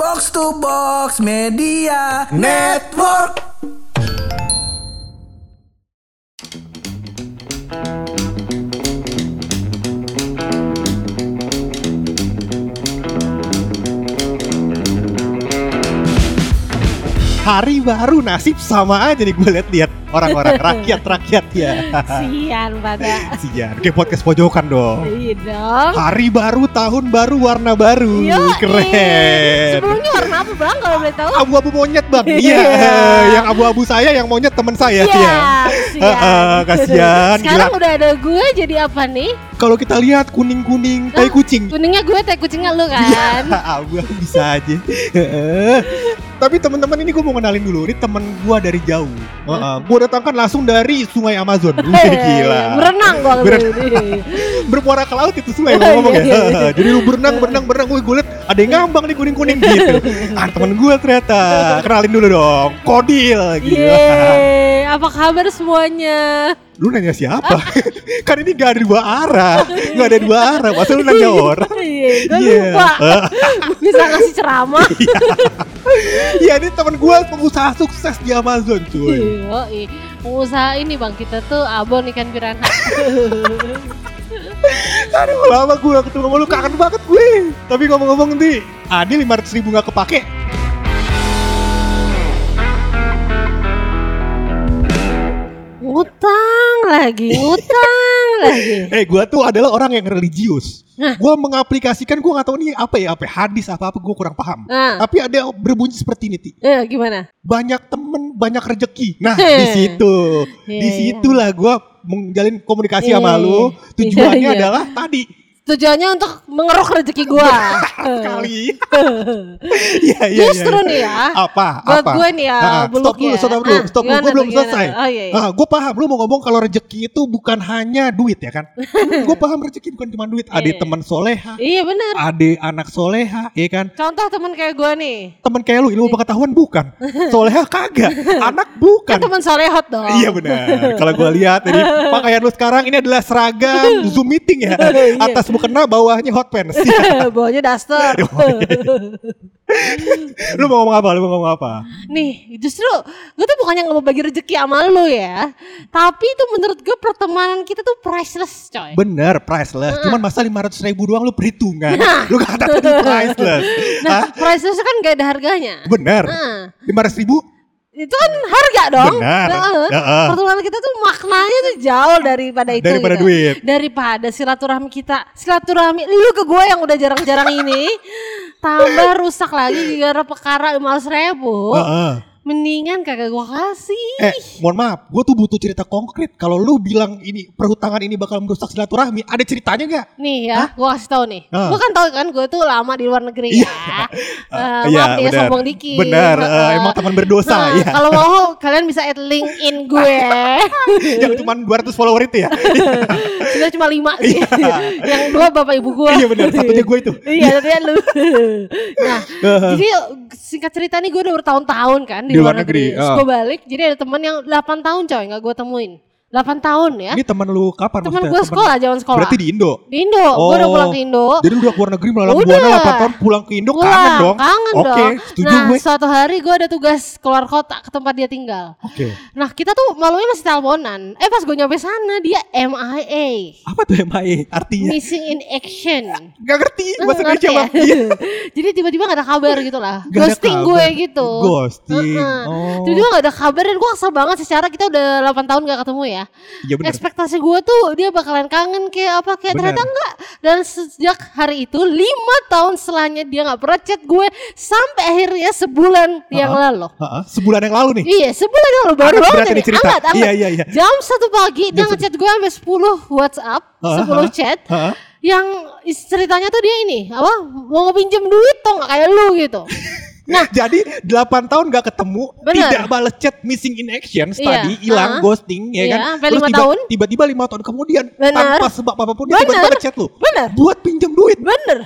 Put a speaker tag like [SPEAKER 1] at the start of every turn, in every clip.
[SPEAKER 1] Box to Box Media Network.
[SPEAKER 2] hari baru nasib sama aja nih gue liat-liat orang-orang rakyat-rakyat ya.
[SPEAKER 3] Sian pada.
[SPEAKER 2] Sian, kayak podcast pojokan dong.
[SPEAKER 3] Iya dong.
[SPEAKER 2] Hari baru, tahun baru, warna baru.
[SPEAKER 3] Yoi.
[SPEAKER 2] Keren.
[SPEAKER 3] Sebelumnya warna apa bang kalau boleh tahu?
[SPEAKER 2] Abu-abu monyet bang. Iya.
[SPEAKER 3] Iya.
[SPEAKER 2] yang abu-abu saya, yang monyet teman saya.
[SPEAKER 3] Iya,
[SPEAKER 2] Iya.
[SPEAKER 3] kasihan.
[SPEAKER 2] Heeh, kasihan,
[SPEAKER 3] Sekarang
[SPEAKER 2] gila.
[SPEAKER 3] udah ada gue jadi apa nih?
[SPEAKER 2] Kalau kita lihat kuning-kuning, tai kucing.
[SPEAKER 3] Kuningnya gue, teh kucingnya lu kan?
[SPEAKER 2] Abu bisa aja. Tapi teman-teman ini gue mau kenalin dulu. Ini temen gue dari jauh. Heeh. Gue datangkan langsung dari Sungai Amazon. Wih, Gila.
[SPEAKER 3] Berenang gua kali
[SPEAKER 2] Berenang.
[SPEAKER 3] ini.
[SPEAKER 2] bermuara ke laut itu sungai ngomong ya.
[SPEAKER 3] Iya, iya, iya.
[SPEAKER 2] Jadi lu berenang, berenang, berenang. Wih, gue liat ada yang ngambang nih kuning-kuning gitu. Ah, temen gue ternyata. Kenalin dulu dong. Kodil.
[SPEAKER 3] Yeay, apa kabar semuanya?
[SPEAKER 2] Lu nanya siapa? kan ini gak ada dua arah. Gak ada dua arah. Masa lu nanya orang?
[SPEAKER 3] Iya, gue
[SPEAKER 2] Iya.
[SPEAKER 3] lupa. Bisa ngasih ceramah.
[SPEAKER 2] Iya, ini temen gue pengusaha sukses di Amazon cuy.
[SPEAKER 3] Iya, pengusaha ini bang kita tuh abon ikan piranha.
[SPEAKER 2] Aduh, lama gue gak ketemu sama lu. Kangen banget gue. Tapi ngomong-ngomong nih, Adi 500 ribu gak kepake.
[SPEAKER 3] ngutang lagi, ngutang lagi.
[SPEAKER 2] Eh, gue tuh adalah orang yang religius.
[SPEAKER 3] Nah.
[SPEAKER 2] Gue mengaplikasikan, gue gak tahu nih apa ya, apa ya, hadis apa-apa, gue kurang paham.
[SPEAKER 3] Nah,
[SPEAKER 2] Tapi ada yang berbunyi seperti ini, Ti.
[SPEAKER 3] eh, gimana?
[SPEAKER 2] Banyak temen, banyak rezeki. Nah, di situ.
[SPEAKER 3] Iya,
[SPEAKER 2] Di
[SPEAKER 3] iya.
[SPEAKER 2] situlah gue menjalin komunikasi
[SPEAKER 3] Iya,
[SPEAKER 2] sama lu. Tujuannya adalah tadi.
[SPEAKER 3] Tujuannya untuk mengeruk rezeki gua.
[SPEAKER 2] Kali. Iya, iya,
[SPEAKER 3] Justru
[SPEAKER 2] iya.
[SPEAKER 3] nih ya,
[SPEAKER 2] Apa?
[SPEAKER 3] buat
[SPEAKER 2] apa?
[SPEAKER 3] gue nih ya,
[SPEAKER 2] Ah, stop dulu,
[SPEAKER 3] ya.
[SPEAKER 2] stop dulu,
[SPEAKER 3] Ah,
[SPEAKER 2] stop dulu. Gue belum
[SPEAKER 3] gimana?
[SPEAKER 2] selesai.
[SPEAKER 3] Oh iya, iya.
[SPEAKER 2] Ah, gue paham, lu mau ngomong kalau rezeki itu bukan hanya duit ya kan? gue paham rezeki bukan cuma duit. Ada
[SPEAKER 3] Iya.
[SPEAKER 2] teman soleha,
[SPEAKER 3] Iya benar.
[SPEAKER 2] ada anak soleha, ya kan?
[SPEAKER 3] Contoh teman kayak gue nih,
[SPEAKER 2] Teman kayak lu ilmu pengetahuan bukan, soleha kagak, anak bukan.
[SPEAKER 3] kan teman solehot dong.
[SPEAKER 2] Iya benar. Kalau gue lihat dari pakaian lu sekarang ini adalah seragam Zoom meeting ya.
[SPEAKER 3] Iya.
[SPEAKER 2] Atas mukena bawahnya hot pants.
[SPEAKER 3] Bawahnya daster.
[SPEAKER 2] lu mau ngomong apa? Lu mau ngomong apa?
[SPEAKER 3] Nih, justru gue tuh bukannya nggak mau bagi rezeki sama lu ya, tapi itu menurut gue pertemanan kita tuh priceless, coy.
[SPEAKER 2] Bener, priceless. Cuman masa 500 ribu doang lu perhitungan. Lu kata tadi priceless.
[SPEAKER 3] Nah,
[SPEAKER 2] Hah?
[SPEAKER 3] priceless kan gak ada harganya.
[SPEAKER 2] Bener.
[SPEAKER 3] Nah,
[SPEAKER 2] 500 ribu?
[SPEAKER 3] Itu kan harga dong.
[SPEAKER 2] Benar.
[SPEAKER 3] Heeh.
[SPEAKER 2] Heeh.
[SPEAKER 3] Pertemanan kita tuh maknanya tuh jauh daripada itu.
[SPEAKER 2] Daripada
[SPEAKER 3] gitu.
[SPEAKER 2] duit.
[SPEAKER 3] Daripada silaturahmi kita, silaturahmi lu ke gue yang udah jarang-jarang ini, tambah rusak lagi gara perkara lima ribu.
[SPEAKER 2] Heeh.
[SPEAKER 3] Mendingan kagak gue kasih.
[SPEAKER 2] Eh, mohon maaf, gue tuh butuh cerita konkret. Kalau lu bilang ini perhutangan ini bakal merusak silaturahmi, ada ceritanya nggak?
[SPEAKER 3] Nih ya, gue kasih tahu nih.
[SPEAKER 2] Ah.
[SPEAKER 3] Gue kan tahu kan gue tuh lama di luar negeri
[SPEAKER 2] Iya.
[SPEAKER 3] ya. Eh,
[SPEAKER 2] Ah,
[SPEAKER 3] maaf
[SPEAKER 2] iya,
[SPEAKER 3] ya sombong dikit.
[SPEAKER 2] Benar,
[SPEAKER 3] Heeh.
[SPEAKER 2] emang teman berdosa
[SPEAKER 3] Nah,
[SPEAKER 2] ya.
[SPEAKER 3] Kalau mau kalian bisa add link in gue.
[SPEAKER 2] Yang cuma 200 follower itu ya.
[SPEAKER 3] Sudah cuma lima sih. Yang dua bapak ibu gue.
[SPEAKER 2] Iya benar, satunya gue itu.
[SPEAKER 3] Iya, satunya lu. nah, jadi singkat cerita nih gue udah bertahun-tahun kan di,
[SPEAKER 2] Di
[SPEAKER 3] luar negeri.
[SPEAKER 2] negeri,
[SPEAKER 3] Terus
[SPEAKER 2] ah.
[SPEAKER 3] gue balik, jadi ada teman yang 8 tahun coy nggak gue temuin. 8 tahun ya.
[SPEAKER 2] Ini teman lu kapan
[SPEAKER 3] Teman
[SPEAKER 2] maksudnya?
[SPEAKER 3] gue sekolah, zaman sekolah.
[SPEAKER 2] Berarti di Indo.
[SPEAKER 3] Di Indo, gue udah
[SPEAKER 2] Oh.
[SPEAKER 3] pulang ke Indo.
[SPEAKER 2] Jadi lu udah keluar negeri melalui
[SPEAKER 3] Udah.
[SPEAKER 2] buana 8 tahun pulang ke Indo
[SPEAKER 3] Pulang,
[SPEAKER 2] kangen dong.
[SPEAKER 3] Kangen
[SPEAKER 2] Oke,
[SPEAKER 3] dong.
[SPEAKER 2] setuju
[SPEAKER 3] nah,
[SPEAKER 2] gue.
[SPEAKER 3] suatu hari gue ada tugas keluar kota ke tempat dia tinggal.
[SPEAKER 2] Oke.
[SPEAKER 3] Nah, kita tuh malunya masih teleponan. Eh, pas gue nyampe sana dia MIA.
[SPEAKER 2] Apa tuh MIA artinya?
[SPEAKER 3] Missing in action.
[SPEAKER 2] Gak ngerti bahasa Indonesia
[SPEAKER 3] ya?
[SPEAKER 2] Iya.
[SPEAKER 3] Jadi tiba-tiba gak ada kabar gitu lah.
[SPEAKER 2] Gak
[SPEAKER 3] Ghosting gue gitu.
[SPEAKER 2] Ghosting.
[SPEAKER 3] Heeh.
[SPEAKER 2] Oh.
[SPEAKER 3] Tiba-tiba gak ada kabar dan gue kesel banget secara kita udah 8 tahun gak ketemu ya.
[SPEAKER 2] Iya benar.
[SPEAKER 3] Ekspektasi gue tuh dia bakalan kangen kayak apa kayak
[SPEAKER 2] Bener.
[SPEAKER 3] ternyata enggak. Dan sejak hari itu lima tahun setelahnya dia gak pernah chat gue sampai akhirnya sebulan yang lalu.
[SPEAKER 2] Heeh, sebulan yang lalu nih.
[SPEAKER 3] Iya sebulan yang lalu baru
[SPEAKER 2] Anget
[SPEAKER 3] banget ini.
[SPEAKER 2] cerita. Iya, iya, iya.
[SPEAKER 3] Jam satu pagi dia
[SPEAKER 2] Jam
[SPEAKER 3] ngechat gue sampai 10 WhatsApp,
[SPEAKER 2] Heeh,
[SPEAKER 3] 10 chat.
[SPEAKER 2] Heeh.
[SPEAKER 3] Yang ceritanya tuh dia ini apa mau ngepinjem duit tuh nggak kayak lu gitu. Nah,
[SPEAKER 2] Jadi 8 tahun gak ketemu,
[SPEAKER 3] Bener.
[SPEAKER 2] tidak balas chat missing in action
[SPEAKER 3] Iya,
[SPEAKER 2] tadi, hilang,
[SPEAKER 3] ah.
[SPEAKER 2] ghosting ya
[SPEAKER 3] Iya,
[SPEAKER 2] kan.
[SPEAKER 3] sampai lima
[SPEAKER 2] tiba,
[SPEAKER 3] tahun.
[SPEAKER 2] tiba-tiba 5 tahun kemudian
[SPEAKER 3] Bener.
[SPEAKER 2] tanpa sebab apa pun
[SPEAKER 3] dia
[SPEAKER 2] tiba-tiba ngechat lu.
[SPEAKER 3] Bener.
[SPEAKER 2] Buat pinjam duit.
[SPEAKER 3] bener.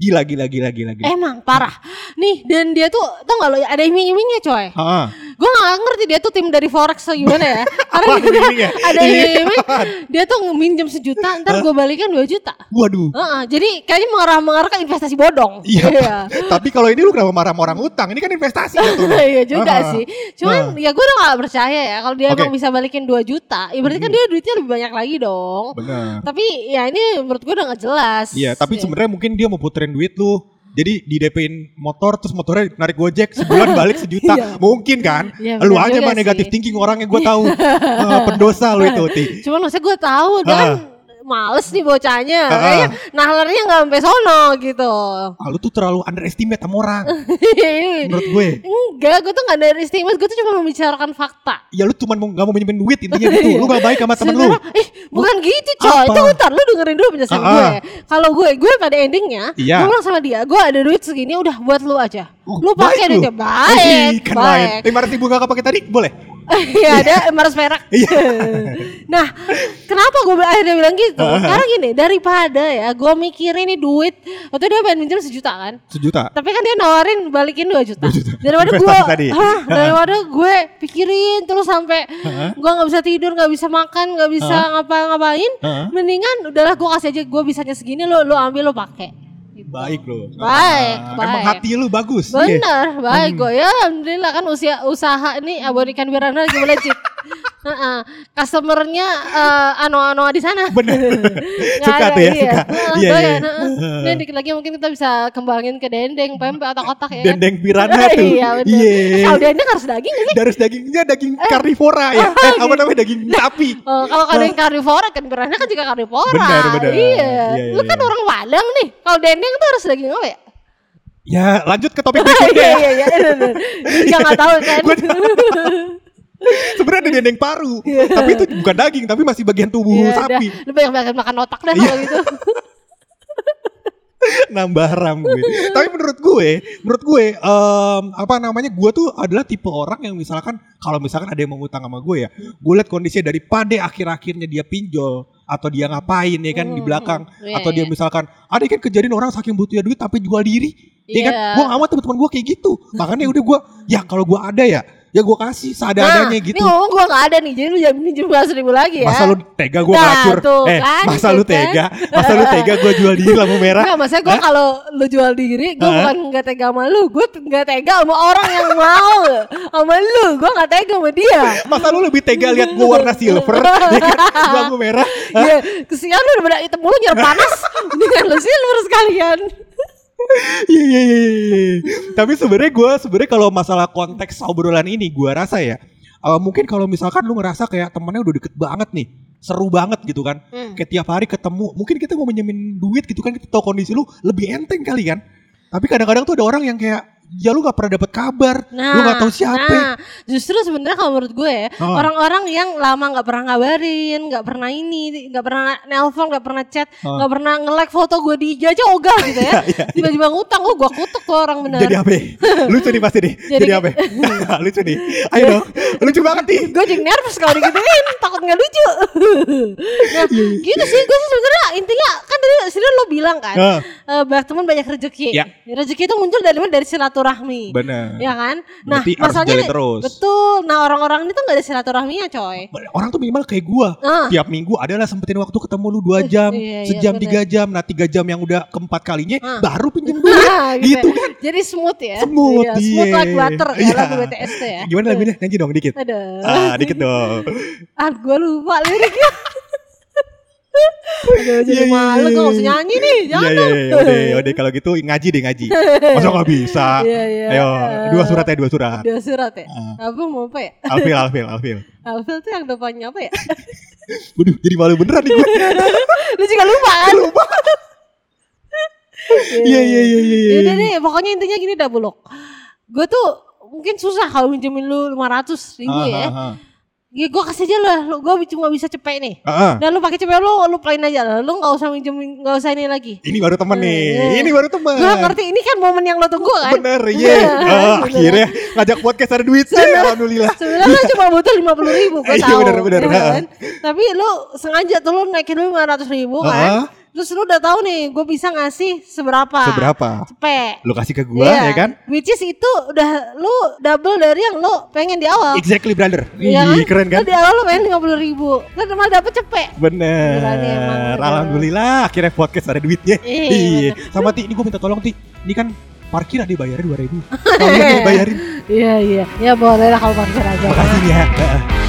[SPEAKER 2] Gila gila gila gila gila.
[SPEAKER 3] Emang parah. Nih dan dia tuh tau gak lo ada iming-imingnya coy.
[SPEAKER 2] Heeh.
[SPEAKER 3] Gue gak ngerti dia tuh tim dari forex atau gimana ya. Karena dia
[SPEAKER 2] ini
[SPEAKER 3] ada
[SPEAKER 2] Ini
[SPEAKER 3] iming dia tuh minjem sejuta, ntar gue balikan 2 juta.
[SPEAKER 2] Waduh.
[SPEAKER 3] Heeh, jadi kayaknya mengarah-mengarah ke investasi bodong.
[SPEAKER 2] Iya. Tapi kalau ini lu kenapa marah sama orang utang? Ini kan investasi gitu.
[SPEAKER 3] Iya juga sih. Cuman ya gue udah gak percaya ya kalau dia
[SPEAKER 2] Oke.
[SPEAKER 3] emang bisa balikin 2 juta, ya berarti kan dia duitnya lebih banyak lagi dong.
[SPEAKER 2] Benar.
[SPEAKER 3] Tapi ya ini menurut gue udah gak jelas.
[SPEAKER 2] Iya, tapi
[SPEAKER 3] Ya.
[SPEAKER 2] sebenarnya mungkin dia mau puterin duit lu. Jadi di DP-in motor terus motornya narik Gojek sebulan balik sejuta.
[SPEAKER 3] Iya.
[SPEAKER 2] Mungkin kan?
[SPEAKER 3] Iya,
[SPEAKER 2] lu aja mah negatif
[SPEAKER 3] sih.
[SPEAKER 2] thinking orangnya gue tahu. Eh, pendosa lu itu, Ti.
[SPEAKER 3] Cuman maksudnya gue tahu
[SPEAKER 2] Ah.
[SPEAKER 3] Kan males nih bocahnya.
[SPEAKER 2] Ah.
[SPEAKER 3] Kayaknya nahlarnya gak sampai sono gitu.
[SPEAKER 2] Ah, lu tuh terlalu underestimate sama orang menurut gue.
[SPEAKER 3] Enggak, gue tuh gak ada istimewa, gue tuh cuma membicarakan fakta.
[SPEAKER 2] Ya lu cuma mau gak mau minjemin duit intinya gitu. Lu gak baik sama temen lu.
[SPEAKER 3] Ih, bukan gitu coy.
[SPEAKER 2] Apa?
[SPEAKER 3] Itu ntar lu dengerin dulu penjelasan gue. Kalau gue, gue pada endingnya,
[SPEAKER 2] Iya.
[SPEAKER 3] gue bilang sama dia, gue ada duit segini udah buat lu aja.
[SPEAKER 2] Oh,
[SPEAKER 3] lu pakai
[SPEAKER 2] lu.
[SPEAKER 3] duitnya
[SPEAKER 2] Ih,
[SPEAKER 3] baik,
[SPEAKER 2] kan
[SPEAKER 3] baik.
[SPEAKER 2] Lima ratus ribu gak kepake tadi boleh?
[SPEAKER 3] Iya ada emas perak.
[SPEAKER 2] Iya.
[SPEAKER 3] nah, kenapa gue akhirnya bilang gitu? Karena gini, daripada ya gue mikirin ini duit, waktu dia pengen minjem sejuta kan.
[SPEAKER 2] Sejuta.
[SPEAKER 3] Tapi kan dia nawarin balikin 2 juta.
[SPEAKER 2] 2 juta.
[SPEAKER 3] Daripada gue, daripada gue pikirin terus sampai gue nggak bisa tidur, nggak bisa makan, nggak bisa ngapa-ngapain. Mendingan udahlah gue kasih aja gue bisanya segini lo lo ambil lo pakai. Gitu.
[SPEAKER 2] Baik lu.
[SPEAKER 3] Baik,
[SPEAKER 2] Ah, Emang
[SPEAKER 3] baik.
[SPEAKER 2] hati lu bagus. Iya.
[SPEAKER 3] Bener, baik
[SPEAKER 2] Hmm.
[SPEAKER 3] gue ya alhamdulillah kan usia usaha ini abonikan Wirana lagi melejit. Heeh. Customernya eh, ano-ano di sana.
[SPEAKER 2] Bener.
[SPEAKER 3] Nggak
[SPEAKER 2] Suka
[SPEAKER 3] ada,
[SPEAKER 2] tuh ya,
[SPEAKER 3] iya.
[SPEAKER 2] suka.
[SPEAKER 3] Heeh,
[SPEAKER 2] Iya, iya.
[SPEAKER 3] heeh. Ini dikit lagi mungkin kita bisa kembangin ke dendeng, pempek atau kotak ya.
[SPEAKER 2] Dendeng pirana tuh.
[SPEAKER 3] Iya bener.
[SPEAKER 2] Iya.
[SPEAKER 3] Eh, Kalau dendeng harus daging sih?
[SPEAKER 2] Dari dagingnya daging karnivora ya. Eh, apa namanya daging sapi.
[SPEAKER 3] Oh, kalau dendeng karnivora kan pirana kan juga karnivora.
[SPEAKER 2] Benar, benar.
[SPEAKER 3] Iya.
[SPEAKER 2] Iya,
[SPEAKER 3] Lu
[SPEAKER 2] iya,
[SPEAKER 3] kan
[SPEAKER 2] iya.
[SPEAKER 3] orang Padang nih. Kalau dendeng tuh harus daging apa ya?
[SPEAKER 2] Ya, lanjut ke topik
[SPEAKER 3] Iya
[SPEAKER 2] berikutnya.
[SPEAKER 3] iya iya. bener. Ini juga nggak tahu kan.
[SPEAKER 2] Sebenarnya ada dendeng paru, tapi itu bukan daging, tapi masih bagian tubuh
[SPEAKER 3] Iya,
[SPEAKER 2] sapi.
[SPEAKER 3] dah. Lu banyak banyak makan otak deh
[SPEAKER 2] Iya.
[SPEAKER 3] kalau gitu.
[SPEAKER 2] Nambah ram gue. tapi menurut gue, menurut gue, em, apa namanya, gue tuh adalah tipe orang yang misalkan kalau misalkan ada yang mau utang sama gue ya, gue lihat kondisinya daripada akhir-akhirnya dia pinjol atau dia ngapain ya kan di
[SPEAKER 3] Hmm,
[SPEAKER 2] belakang
[SPEAKER 3] iya,
[SPEAKER 2] atau dia
[SPEAKER 3] iya.
[SPEAKER 2] misalkan ada kan kejadian orang saking butuhnya duit tapi jual diri ya kan gue mau teman-teman gue kayak gitu makanya udah gue ya kalau gue ada ya ya gue kasih seadanya
[SPEAKER 3] nah,
[SPEAKER 2] gitu
[SPEAKER 3] Ini ngomong gue gak ada nih, jadi lu jangan minjem dua ribu lagi ya.
[SPEAKER 2] Masa lu tega gue
[SPEAKER 3] Nah,
[SPEAKER 2] ngelacur
[SPEAKER 3] tuh
[SPEAKER 2] Eh
[SPEAKER 3] kan,
[SPEAKER 2] masa
[SPEAKER 3] tuh
[SPEAKER 2] lu
[SPEAKER 3] kan.
[SPEAKER 2] tega Masa lu tega gue jual diri lampu merah
[SPEAKER 3] Enggak, maksudnya gue kalau lu jual diri, gue bukan gak tega sama lu, gue gak tega sama orang yang mau sama lu, gue gak tega sama dia.
[SPEAKER 2] Masa lu lebih tega lihat gue warna silver ya kan? Lampu merah?
[SPEAKER 3] Iya, kesian lu udah pada hitam mulu nyerap panas, mendingan lu silver sekalian.
[SPEAKER 2] Iya iya iya iya. Tapi sebenarnya gue sebenarnya kalau masalah konteks obrolan ini gue rasa ya eh, mungkin kalau misalkan lu ngerasa kayak temennya udah deket banget nih seru banget gitu kan
[SPEAKER 3] Hmm.
[SPEAKER 2] kayak tiap hari ketemu mungkin kita mau minjemin duit gitu kan kita tahu kondisi lu lebih enteng kali kan tapi kadang-kadang tuh ada orang yang kayak ya lu gak pernah dapet kabar. Lu gak tahu siapa.
[SPEAKER 3] Nah, justru sebenarnya kalau menurut gue ya,
[SPEAKER 2] Oh.
[SPEAKER 3] orang-orang yang lama nggak pernah ngabarin, nggak pernah ini, nggak pernah nelpon, nggak pernah chat,
[SPEAKER 2] Oh.
[SPEAKER 3] nggak pernah nge-like foto gue di IG aja ogah gitu ya. Tiba-tiba ngutang, oh gue kutuk tuh orang bener.
[SPEAKER 2] Iya, jadi apa? Lucu nih pasti nih. Jadi,
[SPEAKER 3] Jadi-
[SPEAKER 2] apa? Lucu nih. Ayo dong. Lucu banget nih.
[SPEAKER 3] Gue jadi nervous kalau digituin takut nggak lucu. Nah
[SPEAKER 2] Iya,
[SPEAKER 3] gitu sih gue sih sebenarnya intinya kan tadi sini lo bilang kan
[SPEAKER 2] Ah.
[SPEAKER 3] eh, banyak teman banyak rezeki.
[SPEAKER 2] Ya.
[SPEAKER 3] rezeki itu muncul dari mana? Dari silaturahmi
[SPEAKER 2] bener
[SPEAKER 3] ya kan? Nah
[SPEAKER 2] Berarti
[SPEAKER 3] masalahnya
[SPEAKER 2] terus.
[SPEAKER 3] betul. Nah orang-orang ini tuh nggak ada silaturahminya coy.
[SPEAKER 2] Orang tuh minimal kayak gua.
[SPEAKER 3] Ah.
[SPEAKER 2] tiap minggu adalah sempetin waktu ketemu lu dua jam
[SPEAKER 3] iya, iya,
[SPEAKER 2] sejam
[SPEAKER 3] bener.
[SPEAKER 2] tiga jam. Nah tiga jam yang udah keempat kalinya
[SPEAKER 3] Ah.
[SPEAKER 2] baru pinjem duit.
[SPEAKER 3] Nah,
[SPEAKER 2] gitu kan?
[SPEAKER 3] Jadi smooth ya.
[SPEAKER 2] Smooth,
[SPEAKER 3] Iya, smooth
[SPEAKER 2] iya.
[SPEAKER 3] like butter ya
[SPEAKER 2] Iya.
[SPEAKER 3] lagu BTS tuh ya.
[SPEAKER 2] Gimana lagunya? Nyanyi dong dikit.
[SPEAKER 3] Aduh.
[SPEAKER 2] Ah dikit dong.
[SPEAKER 3] Ah gue lupa liriknya Aduh, jadi
[SPEAKER 2] Iya, iya,
[SPEAKER 3] malu gak usah
[SPEAKER 2] iya.
[SPEAKER 3] nyanyi nih jangan
[SPEAKER 2] iya
[SPEAKER 3] dong.
[SPEAKER 2] iya udah udah kalau gitu ngaji deh ngaji masa nggak bisa
[SPEAKER 3] Iya, iya.
[SPEAKER 2] ayo dua surat ya dua surat
[SPEAKER 3] Dua surat ya? Apa mau apa ya?
[SPEAKER 2] alfil alfil alfil
[SPEAKER 3] Alfil tuh yang depannya apa ya?
[SPEAKER 2] Waduh jadi malu beneran nih gue
[SPEAKER 3] Lu juga lupa kan?
[SPEAKER 2] lupa iya iya iya iya.
[SPEAKER 3] Yaudah deh, pokoknya intinya gini dah buluk. Gue tuh mungkin susah kalau minjemin lu 500 ribu
[SPEAKER 2] Ah,
[SPEAKER 3] ya. Ya gue kasih aja lah, lu gue cuma bisa cepet nih.
[SPEAKER 2] Ah, ah.
[SPEAKER 3] Dan lu pakai cepet lu, lu plain aja lah. Lu gak usah minjemin, gak usah ini lagi.
[SPEAKER 2] ini baru temen nih
[SPEAKER 3] Eh,
[SPEAKER 2] ini baru temen
[SPEAKER 3] Gue ngerti, ini kan momen yang lo tunggu kan?
[SPEAKER 2] Bener, iya. Ah, akhirnya ngajak podcast ada duit sih, alhamdulillah.
[SPEAKER 3] Sebenarnya lu cuma butuh lima puluh ribu, gue
[SPEAKER 2] Iya,
[SPEAKER 3] tahu.
[SPEAKER 2] bener, bener.
[SPEAKER 3] ya kan? Tapi lu sengaja tuh lu naikin lu lima ratus ribu
[SPEAKER 2] Ah.
[SPEAKER 3] kan? Terus lu udah tahu nih, gue bisa ngasih seberapa?
[SPEAKER 2] Seberapa?
[SPEAKER 3] Cepet.
[SPEAKER 2] Lu kasih ke gua
[SPEAKER 3] Iya.
[SPEAKER 2] ya kan?
[SPEAKER 3] Which is itu udah lu double dari yang lu pengen di awal.
[SPEAKER 2] Exactly brother.
[SPEAKER 3] Iya
[SPEAKER 2] Ih, keren kan?
[SPEAKER 3] Lu di awal lu pengen 50 ribu. Lu malah dapet cepet.
[SPEAKER 2] Bener.
[SPEAKER 3] Gila nih emang, bener.
[SPEAKER 2] Alhamdulillah akhirnya podcast ada duitnya.
[SPEAKER 3] Iya,
[SPEAKER 2] Sama Ti, ini gue minta tolong Ti. Ini kan parkir ada bayarin 2000 ribu. Tolong dibayarin.
[SPEAKER 3] Iya iya. Ya boleh lah kalau parkir aja.
[SPEAKER 2] Makasih ya.